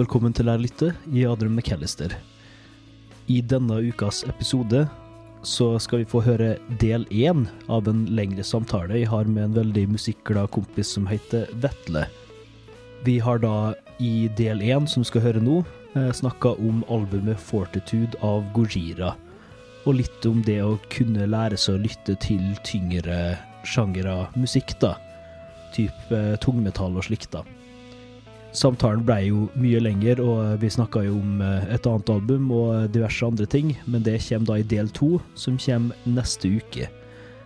Velkommen til Lær lytte i Adrian McAllister. I denne ukas episode så skal vi få høre del én av en lengre samtale jeg har med en veldig musikkglad kompis som heter Vetle. Vi har da i del én, som du skal høre nå, snakka om albumet Fortitude av Gojira. Og litt om det å kunne lære seg å lytte til tyngre sjangere musikk, da. Type tungmetall og slikt, da. Samtalen blei jo mye lenger, og vi snakka jo om et annet album og diverse andre ting, men det kommer da i del to, som kommer neste uke.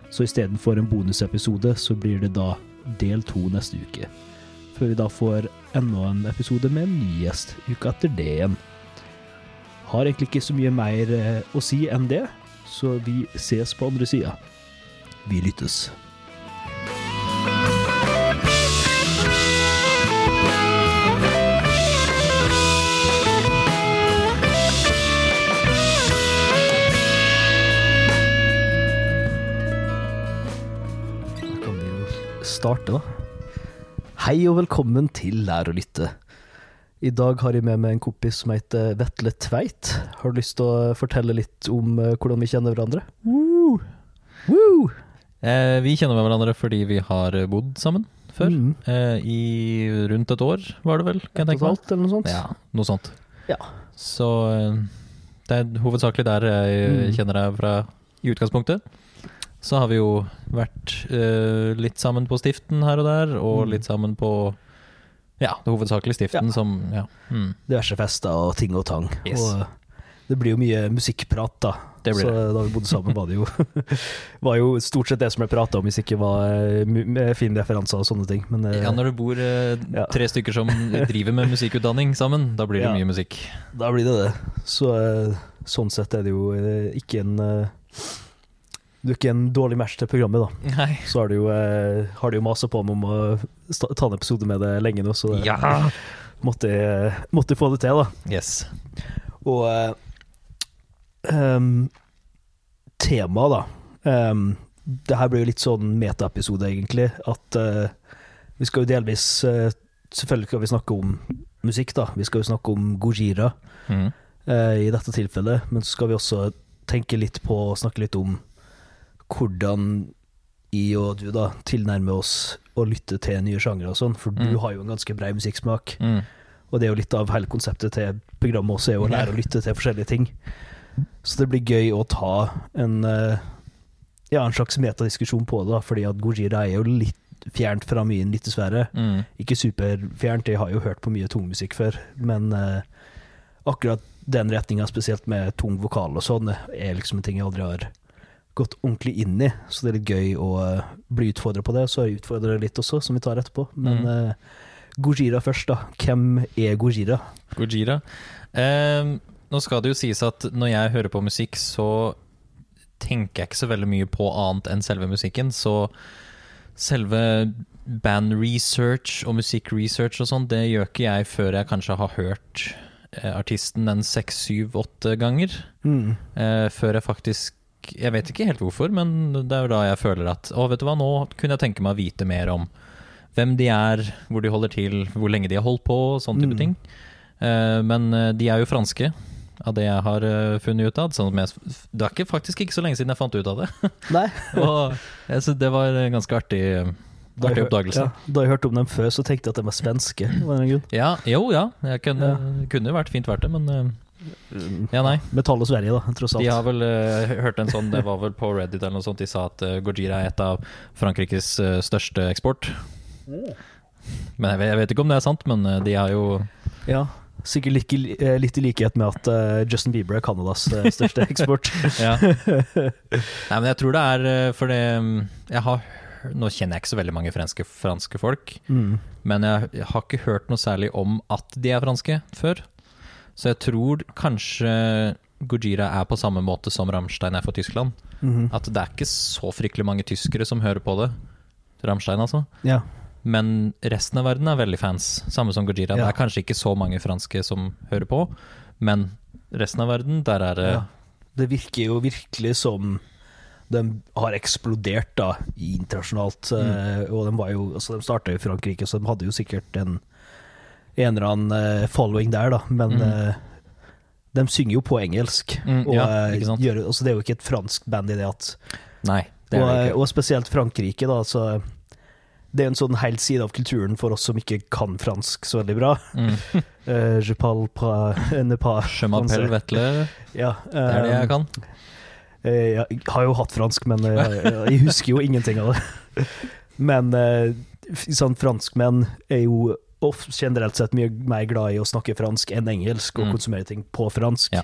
Så istedenfor en bonusepisode, så blir det da del to neste uke. Før vi da får enda en episode med en ny gjest uka etter det igjen. Har egentlig ikke så mye mer å si enn det, så vi ses på andre sida. Vi lyttes. Starte, da. Hei og velkommen til Lær å lytte. I dag har jeg med meg en kompis som heter Vetle Tveit. Har du lyst til å fortelle litt om eh, hvordan vi kjenner hverandre? Woo! Woo! Eh, vi kjenner hverandre fordi vi har bodd sammen før. Mm. Eh, I rundt et år, var det vel? Kan jeg tenke meg. Totalt, eller noe sånt? Ja, noe sånt. Ja. Så eh, det er hovedsakelig der jeg mm. kjenner deg fra i utgangspunktet. Så har vi jo vært uh, litt sammen på stiften her og der, og Mhm. litt sammen på ja, det hovedsakelig stiften Ja. som ja. Mm, Diverse fester og ting og tang. Yes. Og eh, det blir jo mye musikkprat, da. Det blir så det. da vi bodde sammen, var det jo Var jo stort sett det som ble prata om, hvis ikke var eh, fine referanser og sånne ting. Men ja, når du bor Ja. tre stykker som driver med musikkutdanning sammen, da blir det Ja. mye musikk. da blir det det. Så sånn sett er det jo ikke en Du er ikke en dårlig match til programmet, da. Nei. Så har du jo, eh, har du jo masa på meg om å ta en episode med det lenge nå, så Ja! måtte, jeg, måtte få det til, da. Yes. Og eh, em, temaet, da um, Det her blir jo litt sånn metaepisode, egentlig. At uh, vi skal jo delvis uh, Selvfølgelig skal vi snakke om musikk, da. Vi skal jo snakke om Gojira Mm. uh, i dette tilfellet. Men så skal vi også tenke litt på snakke litt om hvordan jeg og du da tilnærmer oss å lytte til nye sjangere og sånn. For du Mm. har jo en ganske brei musikksmak. Mm. Og det er jo litt av hele konseptet til programmet også, er å lære å lytte til forskjellige ting. Så det blir gøy å ta en, eh, ja, en slags metadiskusjon på det, da, fordi at Gojira er jo litt fjernt fra min lyttesfære. Mm. Ikke superfjernt, jeg har jo hørt på mye tungmusikk før, men eh, akkurat den retninga, spesielt med tung vokal og sånn, er liksom en ting jeg aldri har gått ordentlig inn i. Så det er litt gøy å eh, bli utfordra på det. Så jeg utfordra litt også, som vi tar etterpå. Men Mm. uh, Gojira først, da. Hvem er Gojira? Gojira. Um, nå skal det jo sies at når jeg hører på musikk, så tenker jeg ikke så veldig mye på annet enn selve musikken. Så selve band-research og musikk-research og sånn, det gjør ikke jeg før jeg kanskje har hørt eh, artisten en seks, syv, åtte ganger. Mm. Uh, før jeg faktisk Jeg vet ikke helt hvorfor, men det er jo da jeg føler at Å, vet du hva, nå kunne jeg tenke meg å vite mer om hvem de er, hvor de holder til, hvor lenge de har holdt på, sånn type Mm. ting. Uh, men eh, de er jo franske, av det jeg har eh, funnet ut av. Sånn jeg, det er faktisk ikke så lenge siden jeg fant ut av det. Nei. Og jeg synes det var en ganske artig, Da artig hør- oppdagelse. Ja, da jeg hørte om dem før, så tenkte jeg at de var svenske. Ja, jo, ja. Jeg kunne, kunne jo vært fint vært det, men ja, nei. Metall og Sverige, da, tross alt. De har vel uh, hørt en sånn, det var vel på Reddit eller noe sånt, de sa at uh, Gojira er et av Frankrikes uh, største eksport. Men jeg vet, jeg vet ikke om det er sant, men uh, de har jo Ja, sikkert like, litt i likhet med at Justin Bieber er Canadas største eksport. Ja. Nei, men jeg tror det er fordi jeg har Nå kjenner jeg ikke så veldig mange franske, franske folk, Mm. men jeg, jeg har ikke hørt noe særlig om at de er franske før. Så jeg tror kanskje Gojira er på samme måte som Rammstein er for Tyskland. Mhm. At det er ikke så fryktelig mange tyskere som hører på det. Rammstein, altså. Ja. Men resten av verden er veldig fans, samme som Gojira. Det er kanskje ikke så mange franske som hører på, men resten av verden, der er det ja. Det virker jo virkelig som de har eksplodert da, internasjonalt. eh, Og de var jo, altså de starta i Frankrike, så de hadde jo sikkert en en eller annen eh, following der, da, men Mm. eh, de synger jo på engelsk. Mm, og, ja, eh, gjør, altså, det er jo ikke et fransk band i det at Nei, det og, det og spesielt Frankrike, da. Så det er en sånn hel side av kulturen for oss som ikke kan fransk så veldig bra. Mm. uh, je parle pas, ne pas Je m'appelle Vetle, Ja, det er det jeg kan. Uh, Jeg har jo hatt fransk, men jeg, jeg husker jo ingenting av det. Men sånn, franskmenn er jo generelt sett mye mer glad i å snakke fransk enn engelsk, og Mm. konsumere ting på fransk. Ja.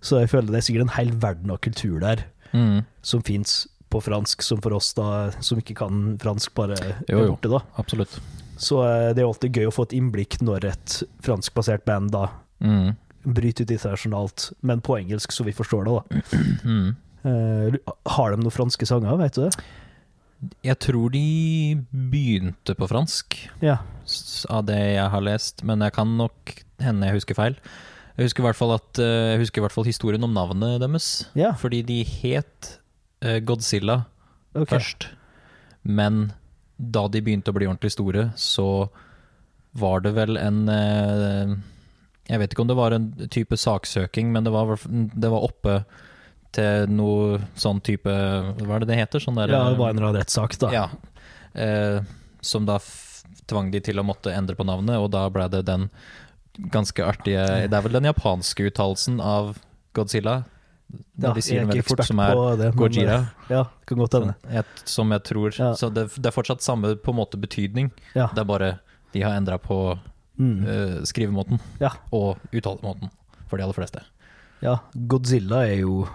Så jeg føler det er sikkert en hel verden av kultur der Mm. som fins på fransk, som for oss da som ikke kan fransk, bare Jo, er jo. borte, da. Absolutt. Så eh, det er alltid gøy å få et innblikk når et franskbasert band da Mm. bryter ut internasjonalt, men på engelsk, så vi forstår det, da. Mm. Uh, har de noen franske sanger, vet du det? Jeg tror de begynte på fransk, Ja. av det jeg har lest, men jeg kan nok hende jeg husker feil. Jeg husker i hvert fall, at, eh, jeg husker i hvert fall historien om navnet deres. Ja, Fordi de het eh, Godzilla okay. først, men da de begynte å bli ordentlig store, så var det vel en eh, Jeg vet ikke om det var en type saksøking, men det var, det var oppe til noe sånn type Hva er det det heter? Sånn der, Ja, det var en eller annen rettssak, da. ja, eh, som da tvang de til å måtte endre på navnet, og da ble det den ganske artige Det er vel den japanske uttalelsen av Godzilla? Ja, de sier den veldig fort, som er det, Gojira. eh, Ja, kan godt hende. Som jeg tror Ja. Så det, det er fortsatt samme på en måte betydning. Ja. Det er bare de har endra på Mm. uh, skrivemåten Ja. og uttalemåten for de aller fleste. ja. Godzilla er jo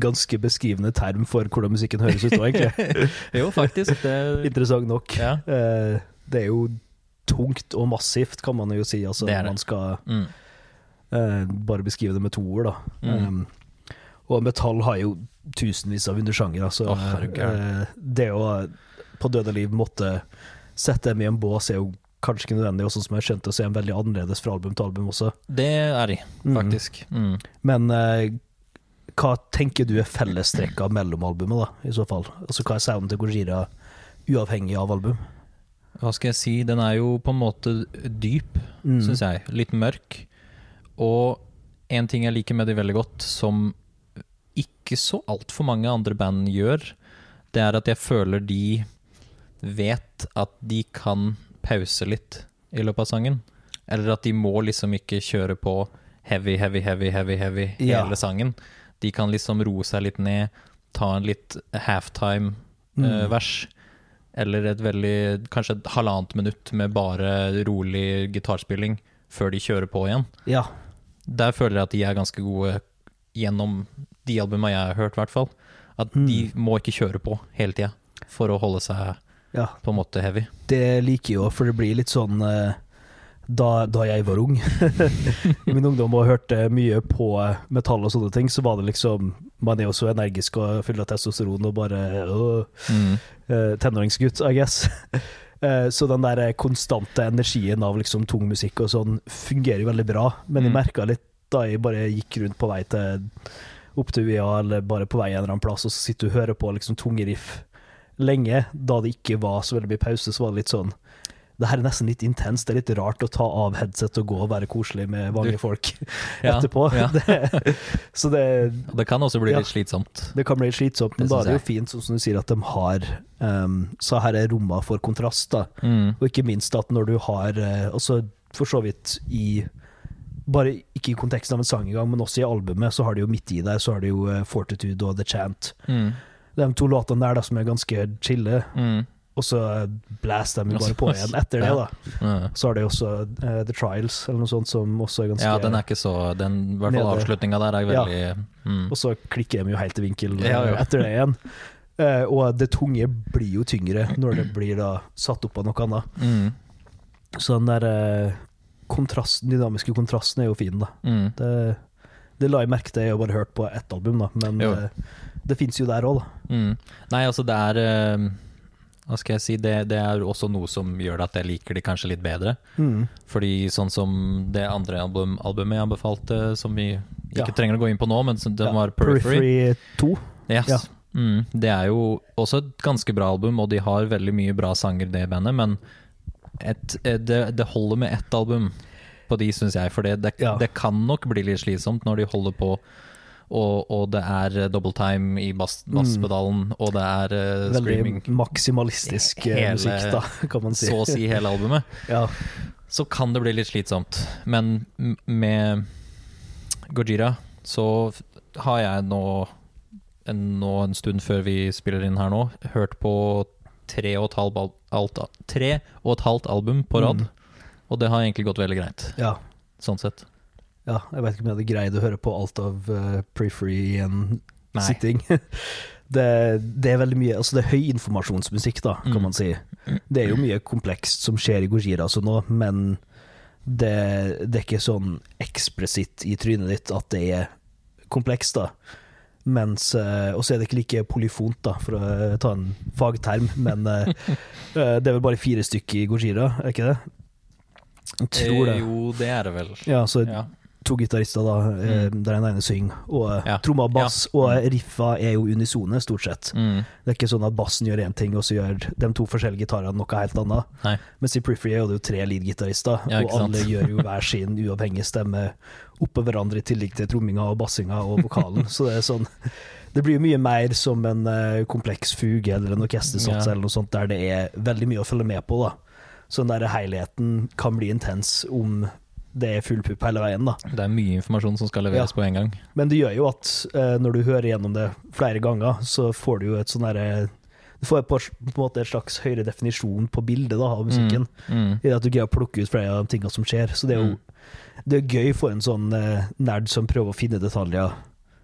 ganske beskrivende term for hvordan musikken høres ut nå, egentlig. jo, faktisk. Det, Interessant nok. ja. Eh, Det er jo tungt og massivt, kan man jo si. Altså, Det det. Man skal Mm. eh, bare beskrive det med to ord, da. Mm. Um, og metall har jo tusenvis av undersjangere, så du gæren. eh, det å på døde liv måtte sette dem i en bås er jo kanskje ikke nødvendig, og sånn som jeg skjønte, så er den veldig annerledes fra album til album også. Det er de, Mm. faktisk. Mm. Men eh, hva tenker du er fellestrekka mellom albumet, da, i så fall? Altså hva er sounden til Gojira uavhengig av album? Hva skal jeg si? Den er jo på en måte dyp, Mm. syns jeg. Litt mørk. Og en ting jeg liker med de veldig godt, som ikke så altfor mange andre band gjør, det er at jeg føler de vet at de kan pause litt i løpet av sangen. Eller at de må liksom ikke kjøre på heavy, heavy, heavy, heavy, heavy Ja. hele sangen. De kan liksom roe seg litt ned, ta en litt halftime-vers. Mm. Eller et veldig, kanskje et halvannet minutt med bare rolig gitarspilling før de kjører på igjen. Ja. Der føler jeg at de er ganske gode gjennom de albuma jeg har hørt, i hvert fall. At de må ikke kjøre på hele tida for å holde seg ja. på en måte heavy. Det liker jeg jo, for det blir litt sånn eh, da, da jeg var ung, i min ungdom og hørte mye på eh, metall og sånne ting, så var det liksom Man er jo så energisk og full av testosteron og bare øh, Mm. eh, tenåringsgutt, I guess. Eh, Så den der konstante energien av liksom tung musikk og sånn fungerer jo veldig bra, men jeg Mm. merka litt da jeg bare gikk rundt på vei til opp til UiA eller bare på vei en eller annen plass, og så sitter du og hører på liksom tunge riff lenge, da det ikke var så veldig mye pause, så var det litt sånn det her er nesten litt intenst. Det er litt rart å ta av headset og gå og være koselig med vanlige folk Ja, etterpå. ja. Det, så det, det kan også bli Ja. litt slitsomt. det kan bli litt slitsomt, men da er det jo fint, sånn som du sier, at de har um, Så her er rommet for kontrast, da. Mm. Og ikke minst at når du har Altså Også for så vidt i Bare ikke i konteksten av en sang engang, men også i albumet, så har de jo midt i der, så har de jo eh, Fortitude og The Chant. Mm. De to låtene der da som er ganske chille, Mm. Og så blæser blaster de bare på igjen etter det, da. Så har de også uh, The Trials, eller noe sånt, som også er ganske Ja, den er ikke så den, I hvert fall avslutninga der er veldig mm. Og så klikker de jo helt i vinkel eh, Ja, ja. etter det igjen. Uh, og det tunge blir jo tyngre når det blir da satt opp av noe annet. Mm. Så den der uh, kontrasten, dynamiske kontrasten er jo fin, da. Mm. Det, det la jeg merke til, jeg har bare hørt på ett album, da, men eh, det fins jo der òg, da. Mm. Nei, altså det er eh, Hva skal jeg si, det, det er også noe som gjør at jeg liker de kanskje litt bedre. Fordi sånn som det andre album, albumet jeg anbefalte, som vi ikke Ja. trenger å gå inn på nå, men den Ja, var Periphery. 2. Yes. Ja. Mm, det er jo også et ganske bra album, og de har veldig mye bra sanger, det bandet, men et, eh, det, det holder med ett album på de, syns jeg. For det, det kan nok bli litt slitsomt når de holder på. Og, og det er eh, double time i bass, basspedalen, og det er eh, screaming Veldig maksimalistisk eh, Hele- musikk, da, kan man si. så å si hele albumet. Ja. Så kan det bli litt slitsomt. Men med Gojira så har jeg nå en, nå en stund før vi spiller inn her nå, hørt på tre og et halvt, al- alt, tre og et halvt album på rad. Mm. Og det har egentlig gått veldig greit, ja. sånn sett. Ja, jeg vet ikke om jeg hadde greid å høre på alt av uh, Pre-Free i en sitting. det, det er veldig mye Altså, det er høy informasjonsmusikk, da, kan Mm. man si. Det er jo mye komplekst som skjer i Gojira altså nå, men det, det er ikke sånn eksplisitt i trynet ditt at det er komplekst, da. Mens eh, Og så er det ikke like polyfont, da, for å eh, ta en fagterm, men det er vel bare fire stykker i Gojira, er ikke det? Jeg tror det. Jo, det er det vel. Ja, så Ja. To gitarister, da, mm. der den ene synger, og eh, Ja. trommer og bass, Ja. og riffa er jo unisone, stort sett. Mm. Det er ikke sånn at bassen gjør én ting, og så gjør de to forskjellige gitarene noe helt annet. Nei. Mens i Prefree er det jo tre lead-gitarister, Ja, og alle sant. gjør jo hver sin uavhengige stemme oppå hverandre, i tillegg til tromminga og bassinga og vokalen. så det er sånn Det blir jo mye mer som en eh, kompleks fuge eller en orkestersats Ja. eller noe sånt, der det er veldig mye å følge med på, da. Så den der helheten kan bli intens om det er full pupp hele veien, da. Det er mye informasjon som skal leveres Ja. på en gang. Men det gjør jo at eh, når du hører gjennom det flere ganger, så får du jo et sånn derre Du får på, på en måte et slags høyere definisjon på bildet da, av musikken. Mm. I det at du greier å plukke ut flere av de tingene som skjer. Så det er jo Mm. det er gøy for en sånn eh, nerd som prøver å finne detaljer,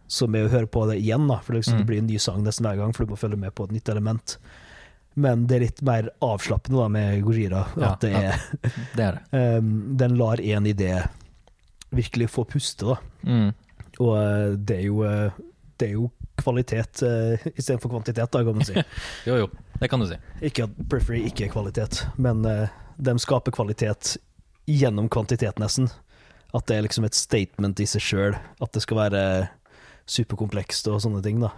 som er å høre på det igjen. da For det, liksom, Mm. det blir en ny sang nesten hver gang, for du må følge med på et nytt element. Men det er litt mer avslappende da med Gojira. Ja, At det ja. er, Det er det. Um, den lar én idé virkelig få puste, da. Mm. Og eh, det er jo, eh, det er jo kvalitet uh, istedenfor kvantitet, da, kan man si. Jo, jo. Det kan du si. ikke at Periphery ikke er kvalitet, men uh, de skaper kvalitet gjennom kvantitet, nesten. At det er liksom et statement i seg sjøl, at det skal være superkomplekst og sånne ting, da.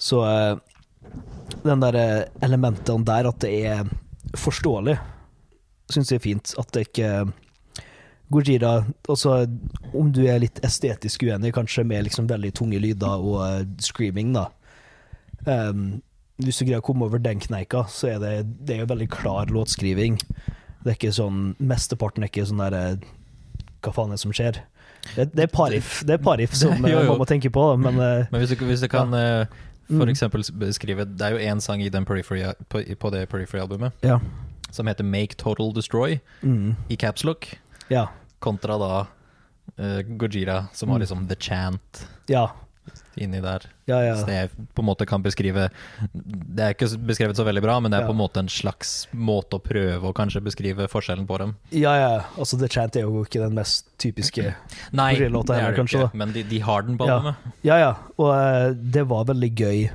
Så eh, den der eh, elementene der, at det er forståelig, syns jeg er fint. At det ikke Gojira Altså, om du er litt estetisk uenig, kanskje med liksom veldig tunge lyder og eh, screaming, da. Um, hvis du greier å komme over den kneika, så er det, det er jo veldig klar låtskriving. Det er ikke sånn Mesteparten er ikke sånn der eh, Hva faen er det som skjer? Det, det er parif Det er parif som Jo, jo. man må tenke på, men Men hvis du, hvis du kan eh, for Mm. eksempel beskrive Det er jo én sang i den periphery, på, på det Periphery-albumet ja. som heter Make Total Destroy Mm, i capslock, ja. kontra da uh, Gojira, som har Mm. liksom The Chant Ja. Inni der. Ja, ja. Så jeg på en måte kan beskrive Det er ikke beskrevet så veldig bra, men det er Ja. på en måte en slags måte å prøve å kanskje beskrive forskjellen på dem. ja, ja. Altså, The Chant er jo ikke den mest typiske Nei, det er det ikke, men de, de har den på albumet. Ja, ja. Og uh, det var veldig gøy.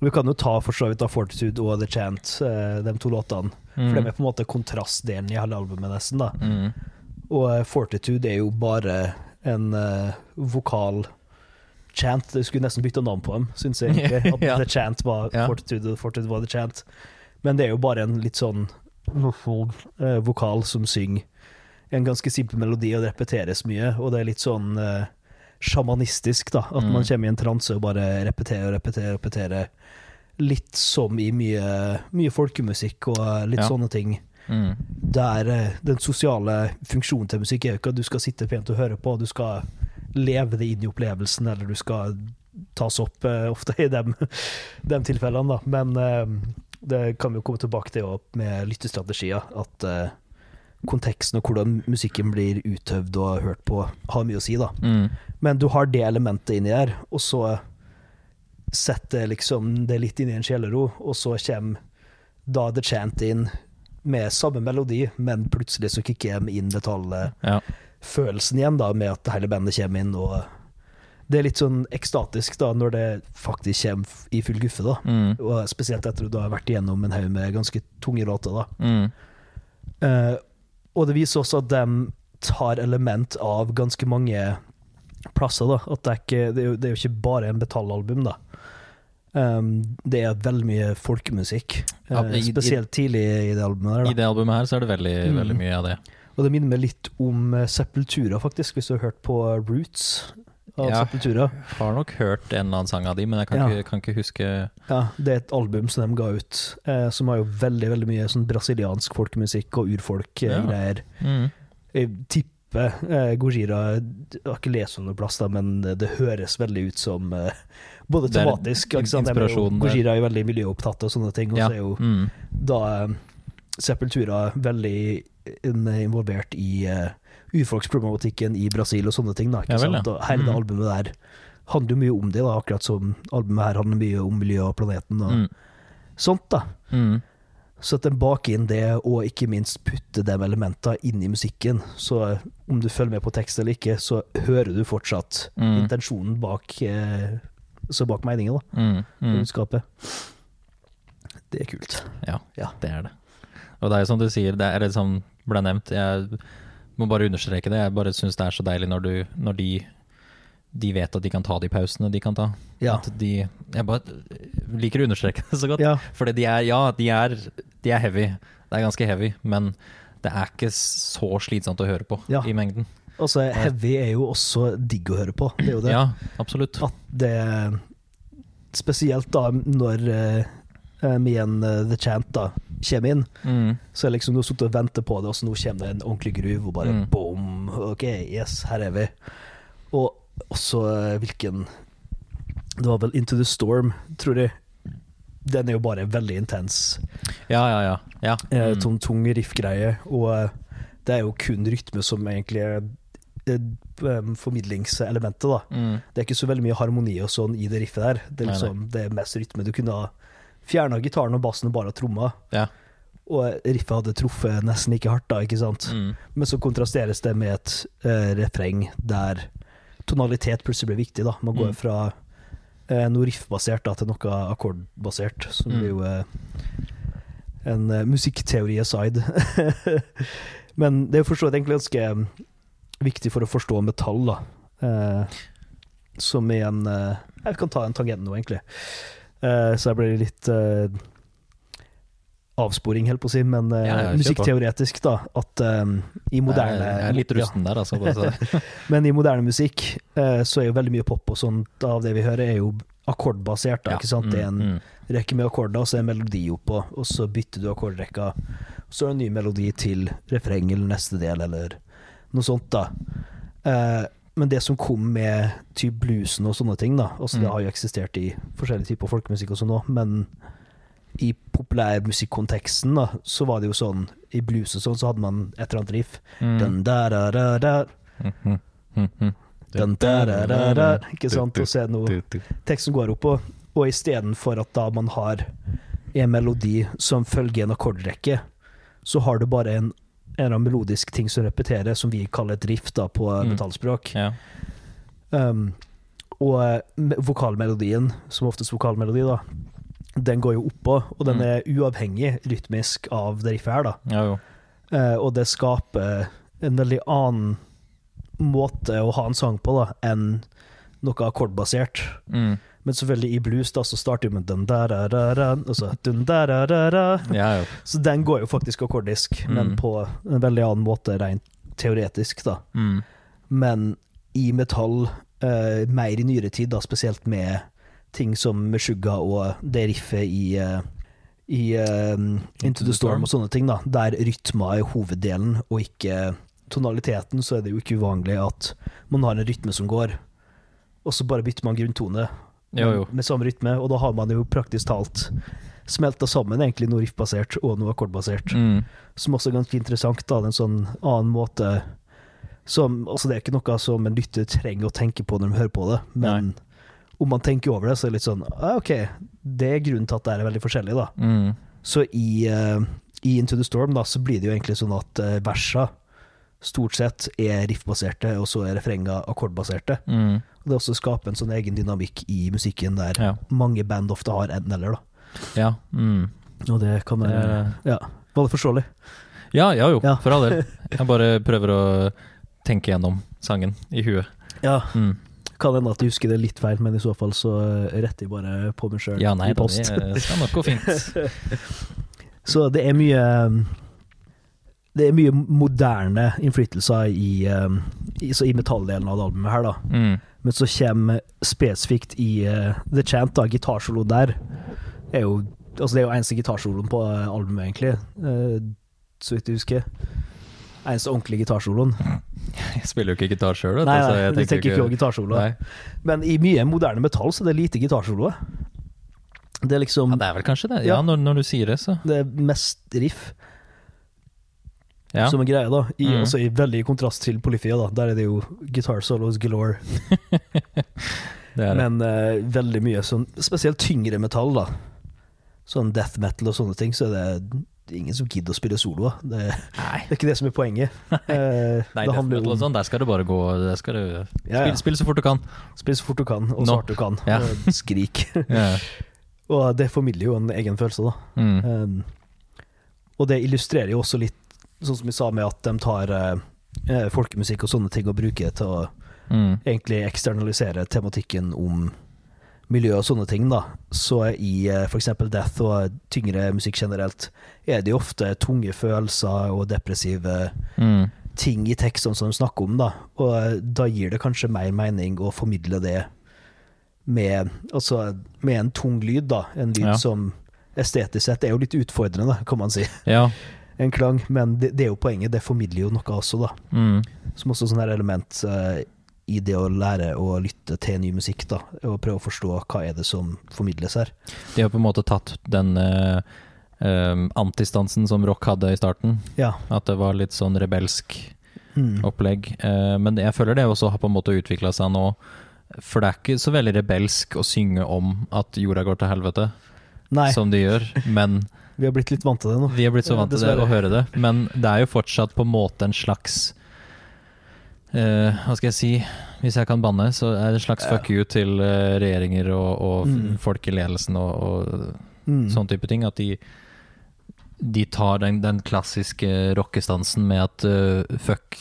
Vi kan jo ta for så vidt av Fortitude og The Chant, uh, de to låtene. For de er på en måte kontrastdelen i hele albumet, nesten. da Mm. Og eh, Fortitude er jo bare en eh, vokal chant. Jeg skulle nesten bytta navn på dem, syns jeg egentlig. At Ja. The Chant var Ja. Fortitude, og Fortitude var The Chant. Men det er jo bare en litt sånn uh, vokal som synger en ganske simpel melodi, og det repeteres mye. Og det er litt sånn uh, sjamanistisk, da. At Mm. man kommer i en transe og bare repeterer og repeterer. repeterer. Litt som i mye, mye folkemusikk og litt Ja. sånne ting Mm. der eh, den sosiale funksjonen til musikk er jo ikke at du skal sitte pent og høre på, du skal leve det inn i opplevelsen, eller du skal tas opp uh, ofte i de, tilfellene, da. Men uh, det kan vi jo komme tilbake til også med lyttestrategier, at uh, konteksten og hvordan musikken blir utøvd og hørt på, har mye å si, da. Mm. Men du har det elementet inni der, og så setter liksom det litt inn i en sjelero, og så kommer da The Chant inn med samme melodi, men plutselig så kicker de inn detaljfølelsen Ja. Igjen, da, med at hele bandet kommer inn, og det er litt sånn ekstatisk da, når det faktisk kommer i full guffe, da. Mm. Og spesielt etter at du har vært igjennom en haug med ganske tunge låter, da. Mm. Uh, og det viser også at de tar element av ganske mange plasser. da At det er, ikke, det er, jo, det er jo ikke bare en metallalbum, da. Um, det er veldig mye folkemusikk. Ja, Eh, i- i- spesielt tidlig i det albumet. der I det albumet her så er det veldig, Mm. veldig mye av det. Og det minner meg litt om eh, Sepultura, faktisk, hvis du har hørt på Roots av Ja. Sepultura. Har nok hørt en eller annen sang av de, men jeg kan, Ja. ikke, kan ikke huske Ja, Det er et album som de ga ut, eh, som har jo veldig veldig mye sånn brasiliansk folkemusikk og urfolk-greier. mm. Jeg tipper eh, Gojira Jeg har ikke lest om noe plass, da, men det høres veldig ut som eh, Både tematisk ikke sant? Er jo- Gojira er jo veldig miljøopptatt og sånne ting, og Ja. så er jo Mm. da eh, Sepultura veldig involvert i uh, urfolksproblematikken i Brasil og sånne ting. da, ikke sant? Og hele det Mm. albumet der handler jo mye om det, da, akkurat som albumet her handler mye om miljøet og planeten og Mm. sånt. da. Mm. Så at den baker inn det, og ikke minst putter de elementene inn i musikken. Så eh, om du følger med på tekst eller ikke, så hører du fortsatt Mm. intensjonen bak, eh, så bak meningen, da. Mm. Mm. Budskapet. Det er kult. Ja, Ja. det er det. Og det er jo som du sier, det er liksom som ble nevnt. Jeg må bare understreke det. Jeg bare syns det er så deilig når, du, når de, de vet at de kan ta de pausene de kan ta. Ja. At de Jeg bare liker å understreke det så godt. Ja. For de er Ja, de er, de er heavy. Det er ganske heavy, men det er ikke så slitsomt å høre på Ja. i mengden. Altså, heavy er jo også digg å høre på. Det er jo det. Ja, absolutt. At det Spesielt da når med igjen uh, The Chant da kommer inn, Mm. så jeg liksom nå sittet og ventet på det, og så nå kommer det en ordentlig groove, og bare Mm. boom, ok, yes, her er vi. Og også eh, hvilken Det var vel Into the Storm, tror jeg. Den er jo bare veldig intens. Ja, ja, ja. ja. Mm. Sånn tung riff-greie. Og det er jo kun rytme som egentlig er formidlingselementet, da. Mm. Det er ikke så veldig mye harmoni og sånn i det riffet der. Det er, liksom, det er mest rytme. Du kunne ha fjerna gitaren og bassen og bare tromma, Ja. og riffet hadde truffet nesten like hardt, da, ikke sant. Mm. Men så kontrasteres det med et uh, refreng der tonalitet plutselig blir viktig, da. Man går Mm. fra uh, noe riffbasert da, til noe akkordbasert, som Mm. blir jo uh, en musikkteori aside. Men det er jo forstått egentlig ganske viktig for å forstå metall, da. Som i en eh, Jeg kan ta en tangent nå, egentlig. Eh, så jeg ble litt eh, avsporing, helt på å si, men eh, Ja, ja, musikkteoretisk, da, at eh, i moderne Jeg er- litt rusten der, altså. men i moderne musikk uh, så er jo veldig mye pop og sånt av det vi hører, er jo akkordbasert. Da, Ja. ikke sant? Det er en Mm, mm. rekke med akkorder, og så er en melodi oppå, og så bytter du akkordrekka. Så er det en ny melodi til refreng eller neste del, eller noe sånt, da. Eh, men det som kom med typ bluesen og sånne ting, da Altså Det Mm. har jo eksistert i forskjellige typer folkemusikk og sånn òg, men i populærmusikkonteksten, da, så var det jo sånn I blues og sånn, så hadde man et eller annet riff. Mm. Den der, der, der, der, Mm, mm, den der, der, der, ikke sant? Og så er det noe teksten går opp på, og istedenfor at da man har en melodi som følger en akkordrekke, så har du bare en, en eller annen melodisk ting som repeterer, som vi kaller et riff da på Mm. metallspråk. Ja. Um, og eh, vokalmelodien, som oftest vokalmelodi, da, den går jo oppå, og den Mm. er uavhengig rytmisk av det riffet her, da. ja, jo. Eh, og det skaper en veldig annen måte å ha en sang på da, enn noe akkordbasert. Mm. Men selvfølgelig i blues da, så starter vi med dun da da da da og så dun da da da da Ja. Så den går jo faktisk akkordisk, men Mm. på en veldig annen måte rent teoretisk, da. Mm. Men i metall, uh, mer i nyere tid, da, spesielt med ting som Meshuggah og det riffet i uh, i uh, Into the Storm og sånne ting, da, der rytma er hoveddelen, og ikke tonaliteten, så er det jo ikke uvanlig at man har en rytme som går, og så bare bytter man grunntone Jo, jo. med samme rytme, og da har man jo praktisk talt smelta sammen egentlig noe riffbasert og noe akkordbasert, Mm. som også er ganske interessant, da, en sånn annen måte som, altså Det er ikke noe som en lytter trenger å tenke på når de hører på det, men om man tenker over det, så er det litt sånn ah, OK, det er grunnen til at det er veldig forskjellig, da. Mm. Så i, uh, i Into the Storm da, så blir det jo egentlig sånn at uh, versa stort sett er riffbaserte, og så er refrenga akkordbaserte. Mm. Og det også skaper en sånn egen dynamikk i musikken der Ja. mange band ofte har enten-eller. da. Ja. Mm. Og det kan være er- Ja, var det forståelig? ja, ja jo, Ja. for all del. Jeg bare prøver å tenke gjennom sangen i huet. Ja. Mm. Kan hende at jeg husker det litt feil, men i så fall så eh, retter jeg bare på meg sjøl Ja, nei i da, post. det skal nok gå fint. Så det er mye Det er mye moderne innflytelser i, eh, i, så i metalldelen av det albumet her, da. Mm. Men så kommer spesifikt i uh, The Chant, da, gitarsolo der, er jo Altså det er jo eneste gitarsoloen på eh, albumet, egentlig, uh, så vidt jeg husker. Eneste ordentlige gitarsoloen. Jeg spiller jo ikke gitar sjøl, vet Nei, så nei, jeg du tenker ikke over gitarsolo. Men i mye moderne metall så er det lite gitarsolo. Det er liksom Ja, det er vel kanskje det. Ja, Ja. når, når du sier det, så. det er mest riff Ja. som er greia, da. I, Mm. altså, i veldig kontrast til Polyphia, da. Der er det jo guitar solos galore. Det det. Men uh, veldig mye sånn Spesielt tyngre metall, da. Sånn death metal og sånne ting, så er det ingen som gidder å spille solo. Det, det er ikke det som er poenget. Eh, Nei, det death handler om sånn, der skal du bare gå du Ja, ja. spille så fort du kan. Spill så fort du kan, og så hardt du kan. Ja. Og skrik. Ja. og det formidler jo en egen følelse, da. Mm. Um, og det illustrerer jo også litt, sånn som vi sa med at de tar eh, eh, folkemusikk og sånne ting og bruker det til å Mm. egentlig eksternalisere tematikken om miljø og sånne ting, da. Så i eh, f.eks. death og tyngre musikk generelt, er det jo ofte tunge følelser og depressive Mm. ting i tekstene som de snakker om, da. Og eh, da gir det kanskje mer mening å formidle det med, altså, med en tung lyd, da. En lyd Ja. som estetisk sett er jo litt utfordrende, kan man si. Ja. En klang, men det, det er jo poenget. Det formidler jo noe også, da. Mm. Som også sånn her element uh, i det å lære å lytte til ny musikk, da. Og prøve å forstå hva er det som formidles her. De har på en måte tatt den uh, um, antistansen som rock hadde i starten. Ja. At det var litt sånn rebelsk Mm. opplegg. Uh, men jeg føler det også har på en måte utvikla seg nå. For det er ikke så veldig rebelsk å synge om at jorda går til helvete, Nei, som de gjør. Men vi har blitt litt vant til det nå. vi har blitt så Ja, vant til det å høre det. Men det er jo fortsatt på en måte en slags uh, Hva skal jeg si? Hvis jeg kan banne, så er det en slags fuck you til eh, regjeringer og, og Mm. folk i ledelsen og, og Mm. sånn type ting. At de, de tar den, den klassiske rockestansen med at uh, fuck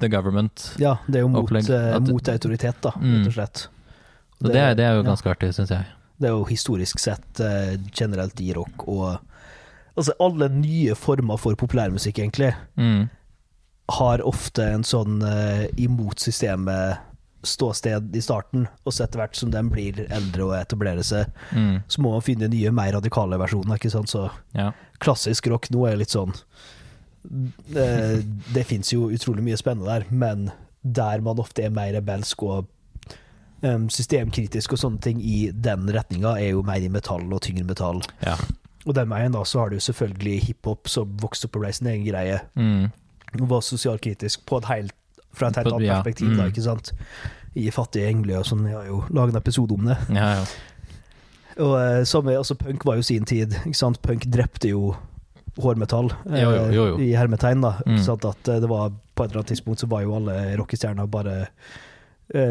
the government. Ja, det er jo mot, At- mot autoritet, da, Mm. rett og slett. Så det, er- det er jo ja. ganske artig, syns jeg. Det er jo historisk sett generelt i rock og Altså, alle nye former for populærmusikk, egentlig, Mm. har ofte en sånn uh, imot systemet ståsted i starten, og så etter hvert som de blir eldre og etablerer seg, Mm. så må man finne nye, mer radikale versjoner, ikke sant. Så Ja. klassisk rock nå er litt sånn Det, det fins jo utrolig mye spennende der, men der man ofte er mer rebelsk og um, systemkritisk og sånne ting i den retninga, er jo mer i metall og tyngre metall. ja. Og den veien da så har du selvfølgelig hiphop som vokste opp på ble sin egen greie, Mm. og var sosialkritisk på et helt, fra et helt annet ja, perspektiv, da, mm. ikke sant. I Fattige engler og sånn, jeg har jo laget en episode om det. ja, ja. Og eh, samme, altså punk var jo sin tid, ikke sant. Punk drepte jo hårmetall, eh, Jo, jo, jo, jo. i hermetegn, da. Mm. At eh, det var på et eller annet tidspunkt så var jo alle rockestjerner bare eh,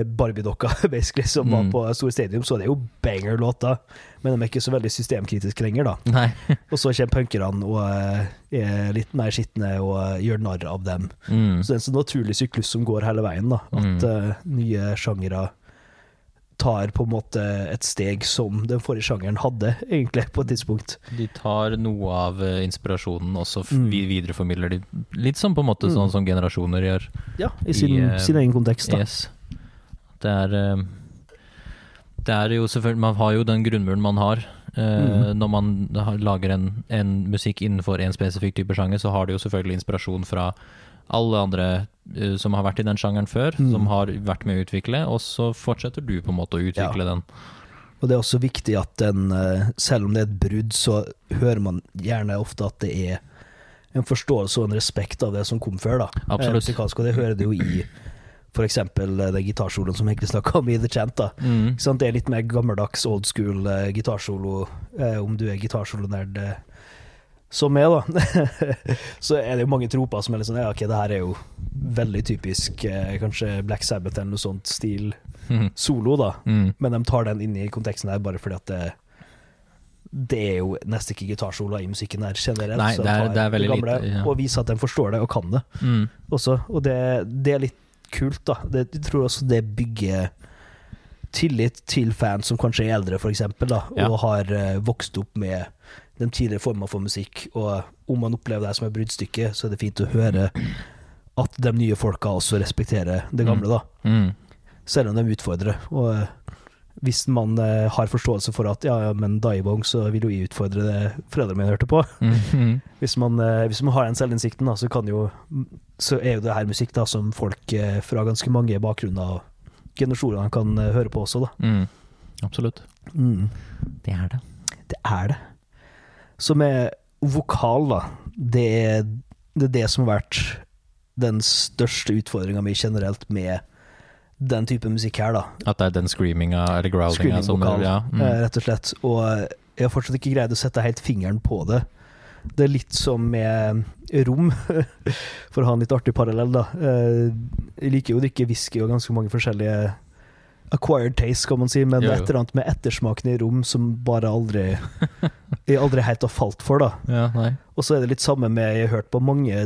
Barbie-dokka, basically, som Mm. var på Store Stadium, så det er jo banger-låter. Men de er ikke så veldig systemkritiske lenger, da. Og så kommer punkerne og eh, er litt mer skitne og eh, gjør narr av dem. Mm. Så det er en sånn naturlig syklus som går hele veien, da. At Mm. uh, nye sjangere tar på en måte et steg som den forrige sjangeren hadde, egentlig, på et tidspunkt. De tar noe av eh, inspirasjonen, og så Mm. videreformidler de litt som på en måte Mm. sånn som generasjoner gjør. Ja, i sin, I, eh, sin egen kontekst, da. Yes. Det er eh, Det er jo selvfølgelig Man har jo den grunnmuren man har. Mm. Når man lager en, en musikk innenfor en spesifikk type sjanger, så har det jo selvfølgelig inspirasjon fra alle andre eh, som har vært i den sjangeren før, Mm. som har vært med å utvikle, og så fortsetter du på en måte å utvikle den. Og det er også viktig at den, selv om det er et brudd, så hører man gjerne ofte at det er en forståelse og en respekt av det som kom før, da. Absolutt. Musikalsk, og det hører du jo i eksempel eh, den gitarsoloen som egentlig snakka om i The Chant, da. Mm. Det er litt mer gammeldags, old school uh, gitarsolo, uh, om du er gitarsolonerd uh, som meg, da. så er det jo mange troper som er litt sånn Ja, ok, det her er jo veldig typisk uh, kanskje Black Sabbath eller noe sånt stil Mm. solo, da. Mm. Men de tar den inn i konteksten der bare fordi at det det er jo nesten ikke gitarsoloer i musikken her generelt. Nei, det er- det er veldig gamle lite, ja. Og viser at de forstår det og kan det Mm. også. Og det, det er litt kult, da. Det, jeg tror også det bygger tillit til fans som kanskje er eldre, da, Ja. og har eh, vokst opp med den tidligere formen for musikk. Og om man opplever det som et bruddstykke, så er det fint å høre at de nye folka også respekterer det gamle, da. Mm. Selv om de utfordrer. Og eh, hvis man eh, har forståelse for at ja, ja, men Daibong, så vil jo jeg utfordre det foreldrene mine hørte på. Mhm. Hvis man, eh, hvis man har den selvinnsikten, da, så, kan jo, så er jo det her musikk da, som folk eh, fra ganske mange bakgrunner og generasjoner kan høre på også. Da. Mm. Absolutt. Det er det. Det er det. Så med vokal, da, det er det, er det som har vært den største utfordringa mi generelt med den type musikk her, da. At det er den screaminga eller growlinga som Screaming-vokal, ja. eh, mm. rett og slett. Og jeg har fortsatt ikke greid å sette helt fingeren på det. Det er litt som med rom, for å ha en litt artig parallell, da. Eh, Jeg liker jo å drikke whisky og ganske mange forskjellige acquired taste, kan man si, men Jo, er jo. et eller annet med ettersmaken i rom som bare aldri Jeg aldri helt har falt for, da. ja. Og så er det litt samme med Jeg har hørt på mange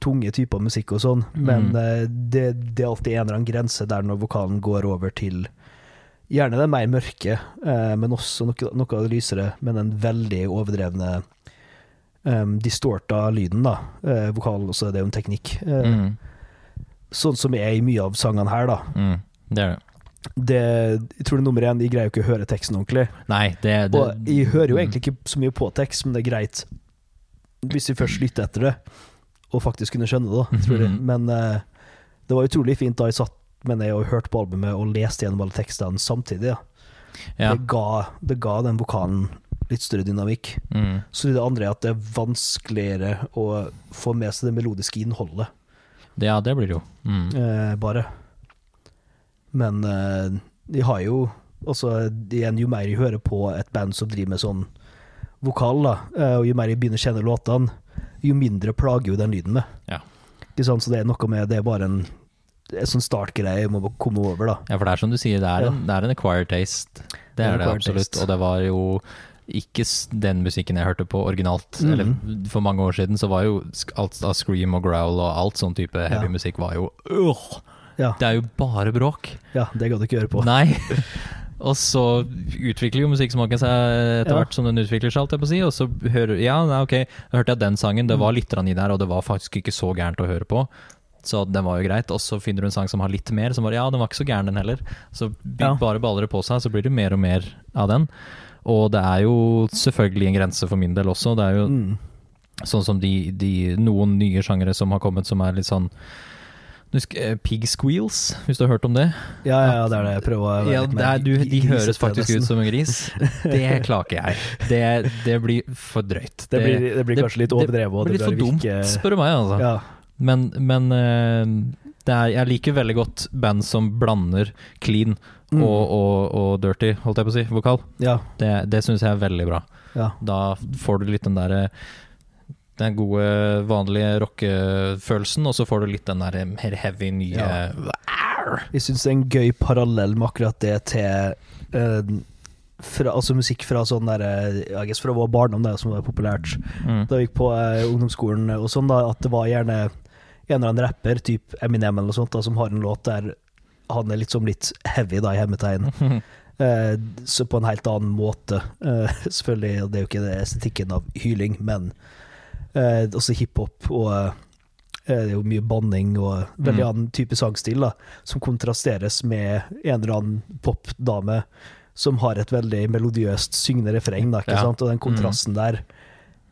tunge typer musikk og sånn, men Mm. eh, det, det er alltid en eller annen grense der når vokalen går over til Gjerne det mer mørke, eh, men også noe, noe lysere, men den veldig overdrevne um, distorta lyden, da. Uh, vokalen også, det er jo en teknikk. Uh, Mm. Sånn som er i mye av sangene her, da. Mm. Det er det. Det, jeg tror det er nummer én, jeg greier jo ikke å høre teksten ordentlig. Nei, det, det Og jeg hører jo egentlig ikke så mye på tekst, men det er greit hvis vi først lytter etter det, og faktisk kunne skjønne det, da. Mhm. Men uh, det var utrolig fint da jeg satt med ned og hørte på albumet og leste gjennom alle tekstene samtidig. Ja. Det, ga, det ga den vokalen litt større dynamikk. Mm. Så det andre er at det er vanskeligere å få med seg det melodiske innholdet, det, ja, det blir det jo. Mm. Uh, bare. Men uh, de har jo også igjen, jo mer jeg hører på et band som driver med sånn vokal, da, og jo mer jeg begynner å kjenne låtene, jo mindre plager jo den lyden med. Ja. Ikke sant? Så det er noe med Det er bare en, en sånn startgreie jeg må komme over, da. Ja, for det er som du sier, det er, en, det er en acquired taste. Det er det absolutt. taste. Og det var jo ikke den musikken jeg hørte på originalt. Mm. Eller for mange år siden så var jo alt av scream og growl og alt sånn type heavy Ja. musikk var jo øh, Ja, Det er jo bare bråk. ja det gadd du ikke gjøre på. Nei. Og så utvikler jo musikksmaken seg etter Ja. hvert som den utvikler seg, alt jeg på å si. Og så hører Ja, ok, da hørte jeg den sangen, det var litt grann i der, og det var faktisk ikke så gærent å høre på. Så den var jo greit. Og så finner du en sang som har litt mer, som bare Ja, den var ikke så gæren, den heller. Så Ja. bare baller det på seg, så blir det mer og mer av den. Og det er jo selvfølgelig en grense for min del også. Det er jo Mm. sånn som de, de noen nye sjangere som har kommet, som er litt sånn Husk uh, Pig Squeals, hvis du har hørt om det? Ja, ja, det er det jeg prøver å være Ja, mer er, du, de høres faktisk ut som en gris. Det klarer ikke jeg. Det, det blir for drøyt. Det blir, det blir kanskje litt overdrevet. Det blir litt for dumt, virke- spør du meg. Altså. Ja. Men, men eh, det er, jeg liker veldig godt band som blander clean Mm. og, og, og dirty, holdt jeg på å si, vokal. ja, Det, det syns jeg er veldig bra. ja. Da får du litt den derre den gode, vanlige rockefølelsen, og så får du litt den der mer heavy, nye Ja. Jeg syns det er en gøy parallell med akkurat det til uh, fra, altså musikk fra sånn der eh, jeg guess fra vår barndom, det som var populært Mm. da vi gikk på uh, ungdomsskolen og sånn, da, at det var gjerne en eller annen rapper, typ Eminem eller noe sånt, da, som har en låt der han er litt som litt heavy, da, i hermetegn. Uh, så på en helt annen måte. Uh, selvfølgelig, det er jo ikke det estetikken av hyling, men eh, også hiphop og eh, det er jo mye banning og veldig Mm. annen type sangstil, da, som kontrasteres med en eller annen popdame som har et veldig melodiøst syngende refreng, da, ikke Ja. Og den kontrasten der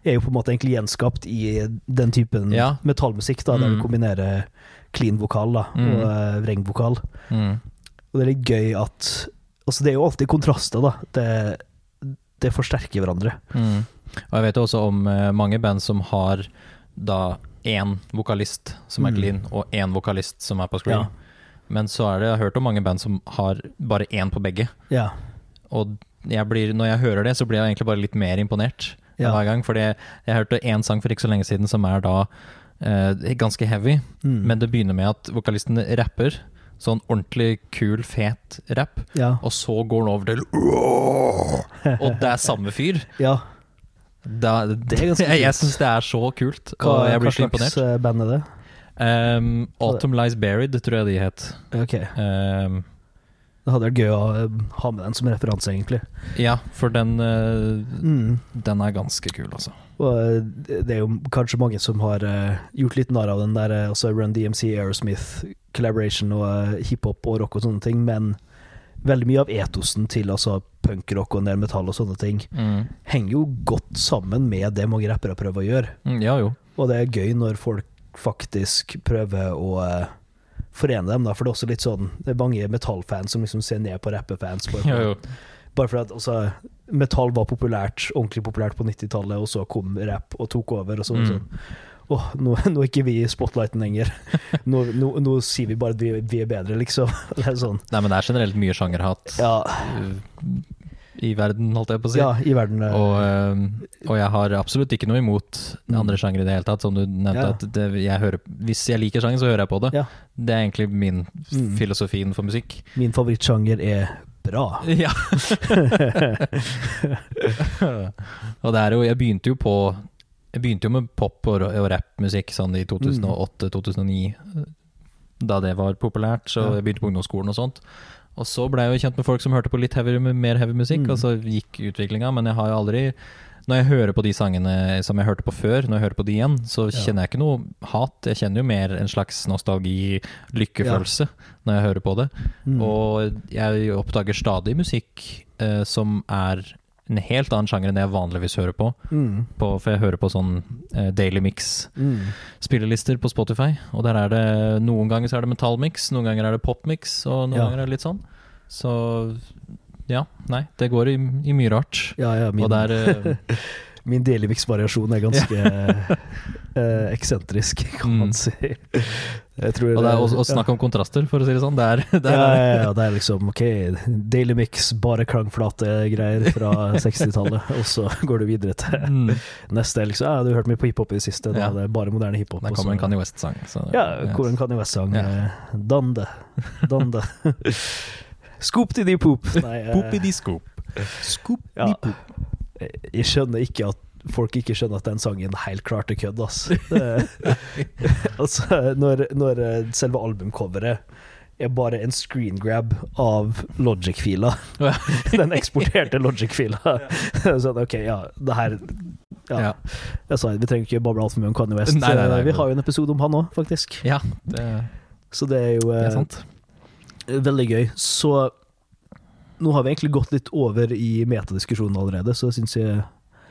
er jo på en måte egentlig gjenskapt i den typen Ja. metallmusikk, da, der Mm. du kombinerer clean vokal da, Mm. og uh, vrengvokal. Mm. Og det er litt gøy at Altså, det er jo alltid kontraster, da. Det, det forsterker hverandre. Mm. Og jeg vet jo også om eh, mange band som har da én vokalist som er Mm. clean, og én vokalist som er på screen. Ja. Men så er det, jeg har hørt om mange band som har bare én på begge. Ja. Og jeg blir, når jeg hører det, så blir jeg egentlig bare litt mer imponert Ja. hver gang. Fordi jeg hørte én sang for ikke så lenge siden som er da eh, ganske heavy, Mm. men det begynner med at vokalisten rapper. Sånn ordentlig kul, fet rapp. ja. Og så går den over til Og det er samme fyr. ja. Da, Det er ganske jeg jeg syns det er så kult, Hva, og jeg blir hva så slags eh, band er det? Um, Autumn Lies Buried, tror jeg de het. Ok. Um, Det hadde vært gøy å eh, ha med den som referanse, egentlig. Ja, for den, eh, Mm. den er ganske kul, altså. Og det er jo kanskje mange som har gjort litt narr av den der altså Run DMC, Aerosmith, collaboration og hiphop og rock og sånne ting, men veldig mye av etosen til altså punkrock og nærmetall og sånne ting Mm. henger jo godt sammen med det mange rappere prøver å gjøre. Mm, Ja jo. Og det er gøy når folk faktisk prøver å uh, forene dem, da, for det er også litt sånn Det er mange metallfans som liksom ser ned på rappefans. Bare, Ja, for- bare for at altså, metall var populært, ordentlig populært på 90-tallet, og så kom rap og tok over. Og sånn. Mm. sånn. Åh, nå, nå er ikke vi i spotlighten lenger. Nå, nå, nå sier vi bare at vi, vi er bedre, liksom. Det er sånn. Nei, men det er generelt mye sjangerhat Ja, uh, i verden, holdt jeg på å si. ja i verden eh, Og, eh, og jeg har absolutt ikke noe imot Mm. andre sjangere i det hele tatt. Som du nevnte, Ja. at det, jeg hører, hvis jeg liker sjanger, så hører jeg på det. Ja. Det er egentlig min Mm. for innenfor musikk. Min favorittsjanger er bra. Ja. og det er jo Jeg begynte jo på Jeg begynte jo med pop og, og rappmusikk sånn i 2008-2009, da det var populært. Så jeg begynte på ungdomsskolen og sånt. Og så ble jeg jo kjent med folk som hørte på litt heavy, mer heavy musikk, Mm. og så gikk utviklinga. Men jeg har jo aldri Når jeg hører på de sangene som jeg hørte på før, når jeg hører på de igjen, så Ja. kjenner jeg ikke noe hat. Jeg kjenner jo mer en slags nostalgi, lykkefølelse, når jeg hører på det. Mm. Og jeg oppdager stadig musikk eh, som er en helt annen sjanger enn jeg vanligvis hører på. Mm. på for jeg hører på sånn uh, Daily Mix-spillelister Mm. på Spotify. Og der er det noen ganger så er det metallmix, noen ganger er det popmix, og noen Ja. ganger er det litt sånn. Så ja, nei, det går i, i mye rart. Ja, ja, min, Og det er eh, min Delivix-variasjon er ganske eh, eksentrisk, kan Mm. man si. Jeg tror Og det er å, å snakke om kontraster, for å si det sånn. Det er, det ja, er ja, ja, det er liksom ok, Daily Mix, bare klangflate greier fra 60-tallet, og så går du videre til mm, neste. liksom, ja, Du har hørt mye på hiphop i det siste, da Ja. det er bare moderne hiphop. Der kommer en Kanye West-sang. Ja, hvor en Kanye West-sang. Ja. eh, Dande. Dande. Scoop til de eh. Jeg skjønner ikke at folk ikke skjønner at den sangen helt klart er kødd. Det- altså, når, når eh, selve albumcoveret er bare en screen grab av Logic-fila. Den eksporterte Logic-fila. sånn, ok, ja, det her ja. Ja. Jeg sa, Vi trenger ikke bable altfor mye om Kanye West. Nei, nei, nei. vi har jo en episode om han òg, faktisk. ja, det, Så det er jo det eh, er sant. veldig gøy. Så nå har vi egentlig gått litt over i metadiskusjonen allerede, så syns jeg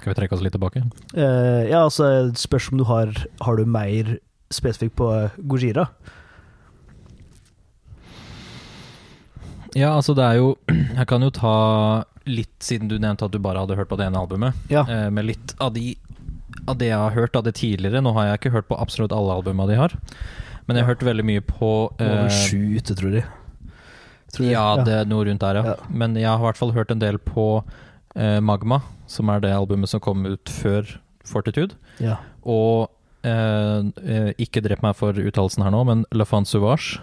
Skal vi trekke oss litt tilbake? eh, Ja, altså, spørs om du har Har du mer spesifikt på eh, Gojira? Ja, altså det er jo Jeg kan jo ta litt, siden du nevnte at du bare hadde hørt på det ene albumet, Ja. eh, med litt av, de, av det jeg har hørt av det tidligere. Nå har jeg ikke hørt på absolutt alle albumene de har, men jeg har hørt veldig mye på Det Over eh, sju ute, tror jeg. Ja, det er noe rundt der, ja. Ja. Men jeg har i hvert fall hørt en del på eh, Magma, som er det albumet som kom ut før Fortitude. ja. Og eh, eh, ikke drep meg for uttalelsen her nå, men La Fan Sauvage.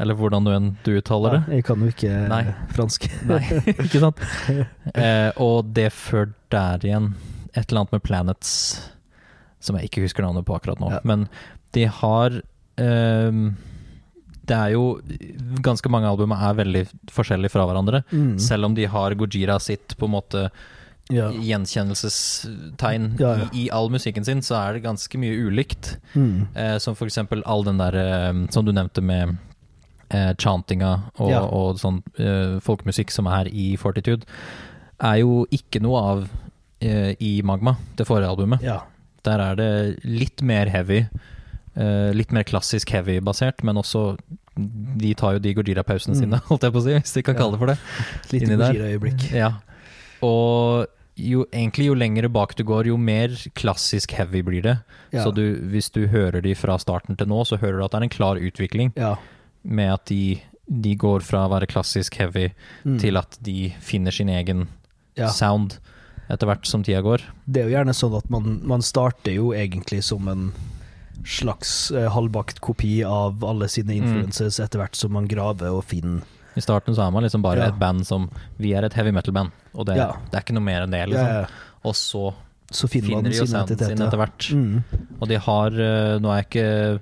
Eller hvordan du enn du uttaler det. Ja, jeg kan jo ikke eh, Nei. fransk. Nei, ikke sant? Eh, og det før der igjen, et eller annet med Planets, som jeg ikke husker navnet på akkurat nå. Men de har ehm, Det er jo Ganske mange album er veldig forskjellige fra hverandre. Mm. Selv om de har Gojira sitt på en måte Ja. gjenkjennelsestegn Ja, ja. I, i all musikken sin, så er det ganske mye ulikt. Mm. Eh, som for eksempel all den der eh, som du nevnte med eh, chantinga og, og sånn eh, folkemusikk som er i Fortitude, er jo ikke noe av eh, i Magma, det forrige albumet. ja. Der er det litt mer heavy, eh, litt mer klassisk heavy-basert, men også de tar jo de Gojira-pausene Mm. sine, holdt jeg på å si, hvis de kan Ja. kalle det for det. Litt. Gojira-øyeblikk. Ja. Og jo, egentlig jo lengre bak du går, jo mer klassisk heavy blir det. Ja. Så du, hvis du hører de fra starten til nå, så hører du at det er en klar utvikling Ja. med at de, de går fra å være klassisk heavy Mm. til at de finner sin egen ja. sound etter hvert som tida går. Det er jo gjerne sånn at man, man starter jo egentlig som en slags eh, halvbakt kopi av alle sine Mm. influences etter hvert som man graver og finner. I starten så er man liksom bare Ja. et band som Vi er et heavy metal-band, og det, Ja. det er ikke noe mer enn det, liksom. ja. Og så Så finner, finner man de jo sin identitet. sin etter hvert. Mm. Og de har eh, Nå har jeg ikke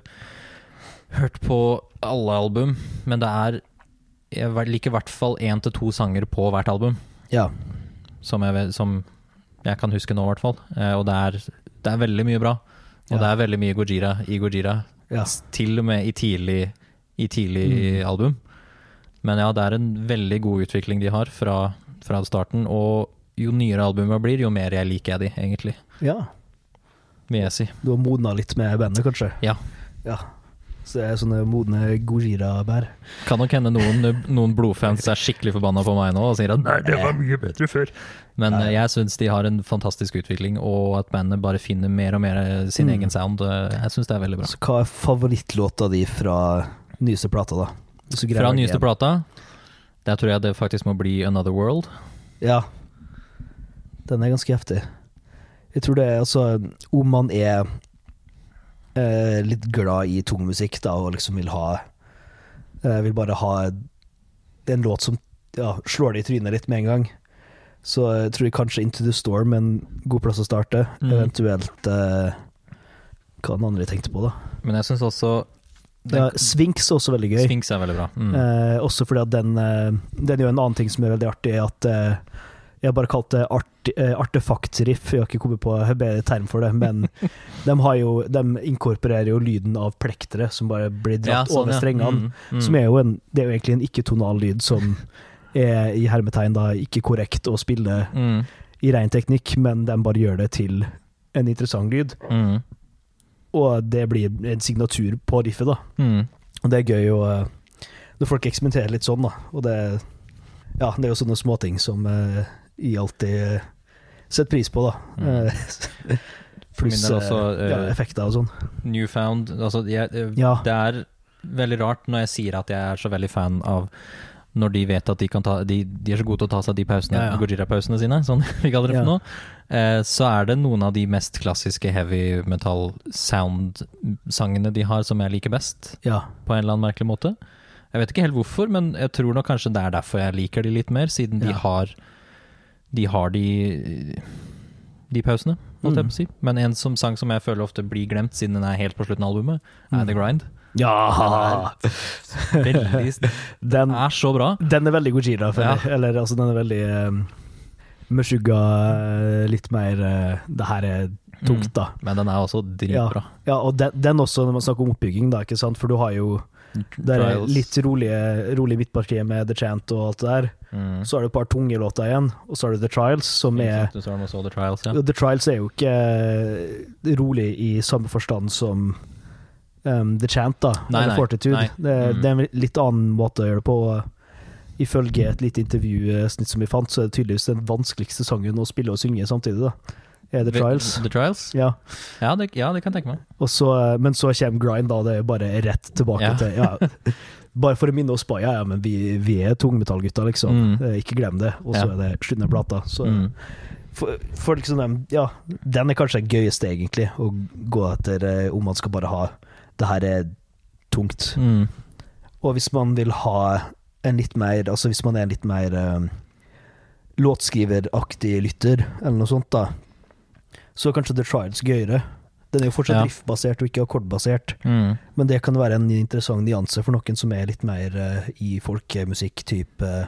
hørt på alle album, men det er jeg liker i hvert fall én til to sanger på hvert album. Ja. Som jeg, vet- som jeg kan huske nå, i hvert fall. Eh, og det er, det er veldig mye bra. Og Ja. det er veldig mye Gojira i Gojira. ja. Til og med i tidlig, i tidlig Mm. album. Men ja, det er en veldig god utvikling de har fra, fra starten. Og jo nyere albumet blir, jo mer jeg liker jeg de, egentlig. ja. Vil jeg si. Du har modna litt med bandet, kanskje? Ja. ja. Så det er sånne modne Gojira-bær. Kan nok hende noen, noen blodfans er skikkelig forbanna på meg nå og sier at nei, det var mye bedre før. Men Nei. eh, jeg syns de har en fantastisk utvikling, og at bandet bare finner mer og mer eh, sin Mm. egen sound. eh, Jeg syns det er veldig bra. Så hva er favorittlåta di fra nyeste plata, da? Hvis du Fra nyeste plata, der tror jeg det faktisk må bli Another World. Ja. Den er ganske heftig. Jeg tror det er altså Om man er eh, litt glad i tung musikk, da, og liksom vil ha eh, Vil bare ha en låt som ja, slår det i trynet litt med en gang, så jeg tror jeg kanskje Into the Storm er en god plass å starte. Mm. Eventuelt eh, Hva den andre tenkte på, da? Men jeg syns også Ja, Sphinx er også veldig gøy. Sphinx er veldig bra. Mm. Eh, også fordi at den eh, Den gjør en annen ting som er veldig artig, at eh, jeg har bare kalt det art, eh, artefaktriff. Jeg har ikke kommet på en bedre term for det, men de, har jo, de inkorporerer jo lyden av plektere som bare blir Ja, dratt sånn, over ja. strengene. Mm, mm. Som er jo en, det er jo egentlig en ikke-tonal lyd som er i hermetegn da ikke korrekt å spille mm, i ren teknikk, men de bare gjør det til en interessant lyd. mm, Og det blir en signatur på riffet, da. mm. Og det er gøy å eh, Når folk eksperimenterer litt sånn, da. Og det Ja, det er jo sånne småting som eh, alltid sett setter pris på, da. Mm. Eh, Pluss ja, eh, effekter og sånn. Newfound altså, jeg, eh, Ja. Det er veldig rart når jeg sier at jeg er så veldig fan av når de vet at de kan ta De, de er så gode til å ta seg de pausene, Ja, ja. Gojira-pausene sine, sånn vi kaller det for nå. Eh, så er det noen av de mest klassiske heavy metal sound-sangene de har, som jeg liker best, Ja. på en eller annen merkelig måte. Jeg vet ikke helt hvorfor, men jeg tror nok kanskje det er derfor jeg liker de litt mer, siden de har De har de de pausene, holdt jeg Mm. på å si. Men en som sang som jeg føler ofte blir glemt, siden den er helt på slutten av albumet, er Mm. The Grind. Ja! Veldig, Den, den er så bra. den er veldig Gojira, føler jeg. Eller altså, den er veldig um, Meshuggah, litt mer uh, Det her er tungt, da. Men den er også dritbra. Ja, og den, den også, når man snakker om oppbygging, da, ikke sant? For du har jo det er litt rolige, rolig midtpartiet med The Chant og alt det der. Mm. Så har du et par tunge låter igjen, og så har du The Trials, som er The Trials, ja. The Trials er jo ikke eh, rolig i samme forstand som um, The Chant, da. Nei, eller nei, Fortitude. nei. Det, Mm. det er en litt annen måte å gjøre det på. Ifølge et lite intervjusnitt som vi fant, så er det tydeligvis den vanskeligste sangen å spille og synge samtidig, da. The Trials. The Trials? Ja. Ja, det, ja, det kan jeg tenke meg. Så, men så kommer grind, da. Det er bare rett tilbake til ja. Bare for å minne oss på ja, ja, men vi, vi er tungmetallgutter, liksom. Mm. Eh, Ikke glem det. Og så er det av plata. Så Mm. for, for liksom dem, Ja, den er kanskje det gøyeste, egentlig, å gå etter eh, om man skal bare ha Det her er tungt. Mm. Og hvis man vil ha en litt mer Altså hvis man er en litt mer um, låtskriveraktig lytter, eller noe sånt, da, så er kanskje The Trials gøyere. Den er jo fortsatt Ja. riffbasert og ikke akkordbasert. Mm. Men det kan være en interessant nyanse for noen som er litt mer uh, i folkemusikk-type uh,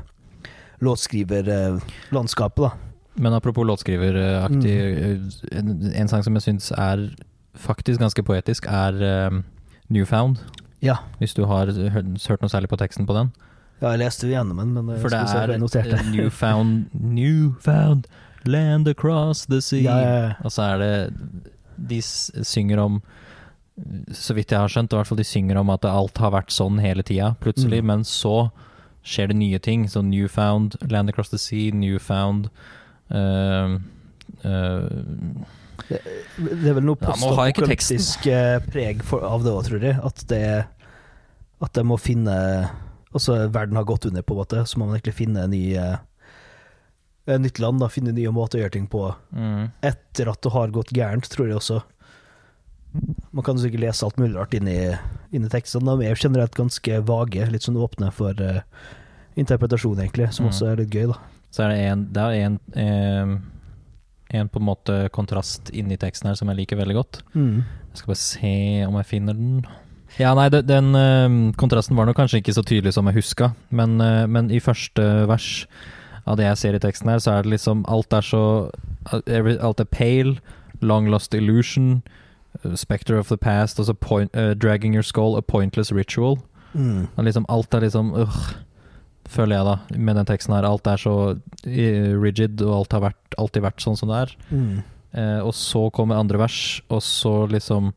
låtskriverlandskapet, da. Men apropos låtskriveraktig, Mm. eh, en, en sang som jeg syns er faktisk ganske poetisk, er eh, Newfound. Ja. Hvis du har hørt, noe særlig på teksten på den. ja, jeg leste jo gjennom den, men eh, For det er eh, Newfound Newfound land across the sea. Ja, ja, ja. Og så er det De synger om Så vidt jeg har skjønt, i hvert fall de synger om at alt har vært sånn hele tida, plutselig. Mm. Men så skjer det nye ting. Så Newfound, Land Across the Sea, Newfound uh, uh, Det er vel noe postapokalyptisk ja, preg for, av det òg, tror jeg. At det At de må finne Altså, verden har gått under, på en måte, så må man egentlig finne en ny eh, et nytt land, da, finne nye måter å gjøre ting på. mm. Etter at det har gått gærent, tror jeg også. Man kan sikkert lese alt mulig rart inn i, inn i tekstene. De er jo generelt ganske vage, litt sånn åpne for uh, interpretasjon, egentlig, som Mm. også er litt gøy, da. Så er det en, det er en, eh, en på en måte kontrast inni teksten her som jeg liker veldig godt. Mm. Jeg skal bare se om jeg finner den. Ja, nei, den, den eh, kontrasten var nok kanskje ikke så tydelig som jeg huska, men, eh, men i første vers av det jeg ser i teksten her, så er det liksom Alt er så every, Alt er pale, long lost illusion, uh, spectre of the past, altså point, uh, dragging your skull, a pointless ritual. Mm. Liksom, alt er liksom uh, Føler jeg, da, med den teksten her. Alt er så eh, rigid, og alt har vært, alltid vært sånn som det er. Mm. Uh, og så kommer andre vers, og så liksom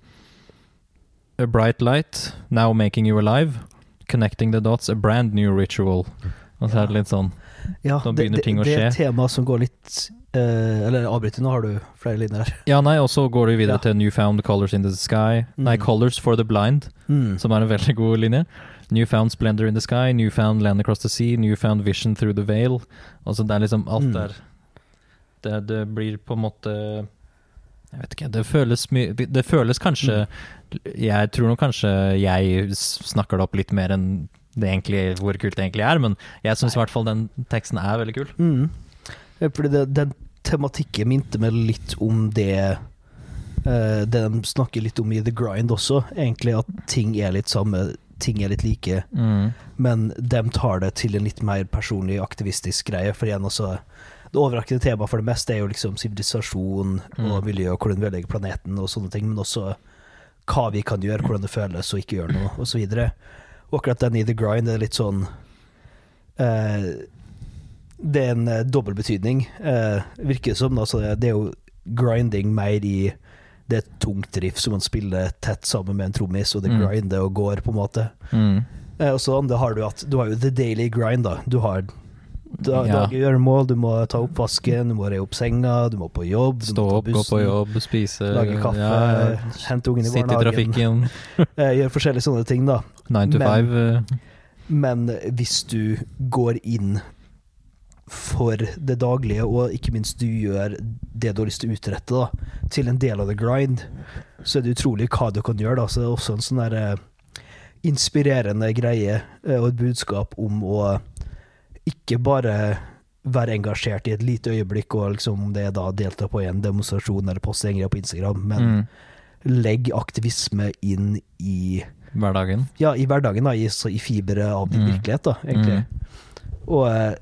A bright light, now making you alive. Connecting the dots, a brand new ritual. Og så er det litt sånn Ja, Da begynner det, ting å skje. det er et tema som går litt eh, Eller avbryter, nå har du flere linjer her. Ja, nei, og så går du videre Ja. til Newfound Colors in the Sky. Nei, Mm. Colors for the Blind, Mm. som er en veldig god linje. Newfound Splendor in the Sky, Newfound Land Across the Sea, Newfound Vision Through the Veil. Altså, det er liksom alt Mm. der det, det blir på en måte Jeg vet ikke, det føles mye det, det føles kanskje Jeg tror nok kanskje jeg snakker det opp litt mer enn egentlig, hvor kult det egentlig er, men jeg syns i hvert fall den teksten er veldig kul. Mm. Fordi det, den tematikken minte meg litt om det uh, Det de snakker litt om i The Grind også, egentlig at ting er litt samme, ting er litt like, Mm. men de tar det til en litt mer personlig, aktivistisk greie. For igjen også Det overraskende temaet for det meste er jo liksom sivilisasjon og Mm. miljø, og hvordan vi ødelegger planeten og sånne ting, men også hva vi kan gjøre, hvordan det føles å ikke gjøre noe, osv. Og akkurat den i The Grind er litt sånn eh, Det er en eh, dobbeltbetydning, eh, virker det som. Altså, det er jo grinding mer i det er et tungt riff som man spiller tett sammen med en trommis, og det Mm. grinder og går, på en måte. Mm. Eh, og så det har du at du har jo the daily grind, da. Du har da, Ja. gjøremål, du må ta oppvasken, du må re opp senga, du må på jobb, du Stå må ta opp, gå på jobb, spise lage kaffe, ja, hente ungen i Sitte i trafikken. Eh, gjøre forskjellige sånne ting, da. Nine to Men- five. eh, Men hvis du går inn for det daglige, og ikke minst du gjør det du har lyst til å utrette, da, til en del av the grind, så er det utrolig hva du kan gjøre. da, Så det er også en sånn der eh, inspirerende greie og et budskap om å ikke bare være engasjert i et lite øyeblikk, og liksom det da delta på en demonstrasjon eller poste en greie på Instagram, men mm. legg aktivisme inn i Hverdagen. ja, i hverdagen, da, i, så i fiberet av din Mm. virkelighet, da, egentlig. Og eh,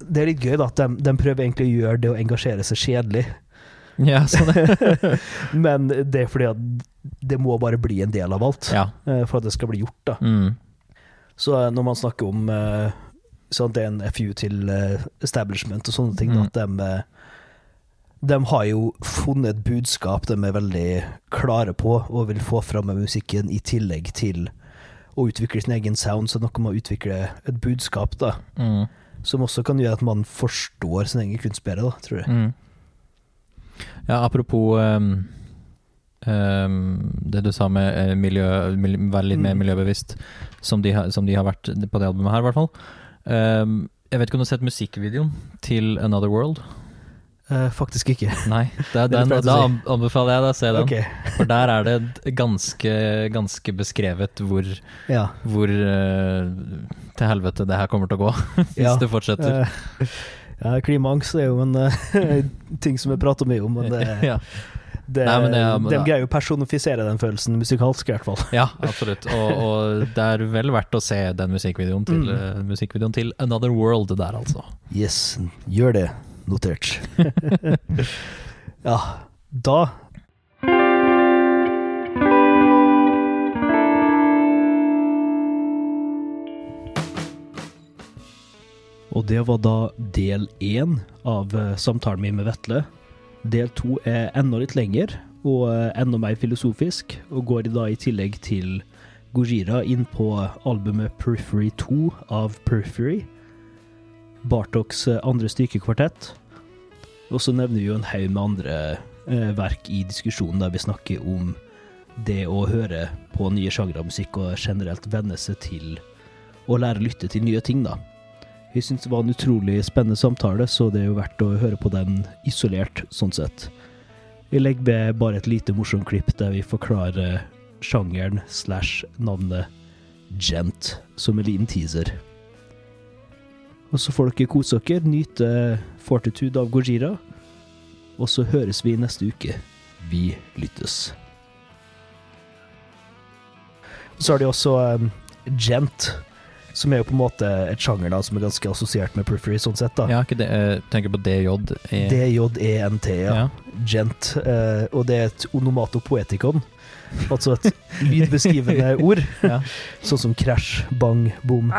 det er litt gøy, da, at de, de prøver egentlig å gjøre det å engasjere seg kjedelig, Ja, sånn det. men det er fordi at det må bare bli en del av alt ja. eh, for at det skal bli gjort, da. Mm. Så eh, når man snakker om eh, at det er en FU til eh, establishment og sånne ting, Mm. at de, eh, de har jo funnet et budskap de er veldig klare på og vil få fram med musikken, i tillegg til å utvikle sin egen sound. Så noe med å utvikle et budskap da, Mm. som også kan gjøre at man forstår sin egen kunst bedre, da, tror jeg. Mm. Ja, apropos um Um, det du sa med eh, miljø, miljø, være litt mer Mm. miljøbevisst, som de, har- som de har vært på det albumet her, i hvert fall. Ehm, jeg vet ikke om du har sett musikkvideoen til Another World? Uh, faktisk ikke. Nei, den, da si. anbefaler jeg deg å se den. Okay. For der er det ganske, ganske beskrevet hvor, ja. hvor uh, til helvete det her kommer til å gå, hvis Ja. det fortsetter. Uh, ja, klimaangst er jo en ting som vi prater mye om, men det, ja. Det, Nei, det de greier jo å personifisere den følelsen musikalsk, i hvert fall. Ja, absolutt. Og, og det er vel verdt å se den musikkvideoen til, Mm. eh, musikkvideoen til Another World der, altså. Yes, gjør det. Notert. ja, da Og det var da del én av eh, samtalen min med Vetle. Del to er enda litt lenger og eh, enda mer filosofisk, og går da i tillegg til Gojira inn på albumet Periphery 2 av Periphery. Bartoks eh, andre stykekvartett. Og så nevner vi jo en haug med andre eh, verk i diskusjonen der vi snakker om det å høre på nye sjangre av musikk og generelt venne seg til å lære å lytte til nye ting, da. Vi syns det var en utrolig spennende samtale, så det er jo verdt å høre på den isolert, sånn sett. Vi legger ved bare et lite morsomt klipp der vi forklarer sjangeren slash navnet Gent som en liten teaser. Og så får dere kose dere, nyte Fortitude av Gojira. Og så høres vi neste uke. Vi lyttes. Så har de også um, gent, som er jo på en måte et sjanger da, som er ganske assosiert med Periphery, sånn sett. da. Ja, ikke det, uh, tenker på DJ. i- D-J-E-N-T, ja. Ja. Gent. Uh, og det er et onomatopoetikon. Altså et lydbeskrivende ord. Ja. Sånn som krasj, bang, bom.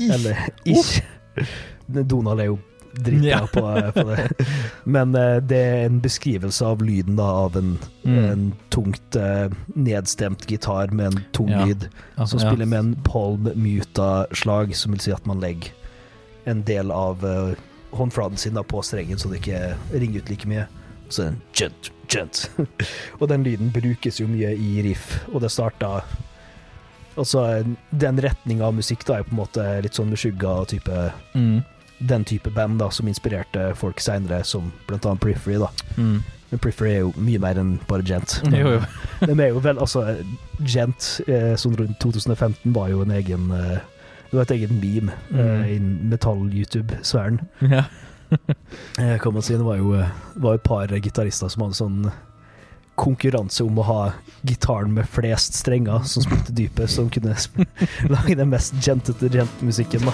Eller ish. Donald er jo dritbra på, på det. Men uh, det er en beskrivelse av lyden da, av en, Mm. en tungt uh, nedstemt gitar med en tung Ja. lyd, Altså, som spiller med en palm-muta-slag, som vil si at man legger en del av uh, håndflaten sin da, på strengen, så det ikke ringer ut like mye. Så en gent, gent. og den lyden brukes jo mye i riff, og det starta Altså, den retninga av musikk da er på en måte litt sånn Meshuggah type Mm. Den type band da, som inspirerte folk seinere, som annet Periphery. da. Mm. Men Periphery er jo mye mer enn bare Gent. Jo, jo. De er jo vel, altså Gent, eh, sånn rundt 2015, var jo en egen eh, Det var et eget meme eh, Mm. innen metall-YouTube-sfæren. Ja. Eh, kan man si. Det var jo eh, var et par gitarister som hadde sånn konkurranse om å ha gitaren med flest strenger som spilte dypest, som kunne lage den mest gentete gent-musikken, da.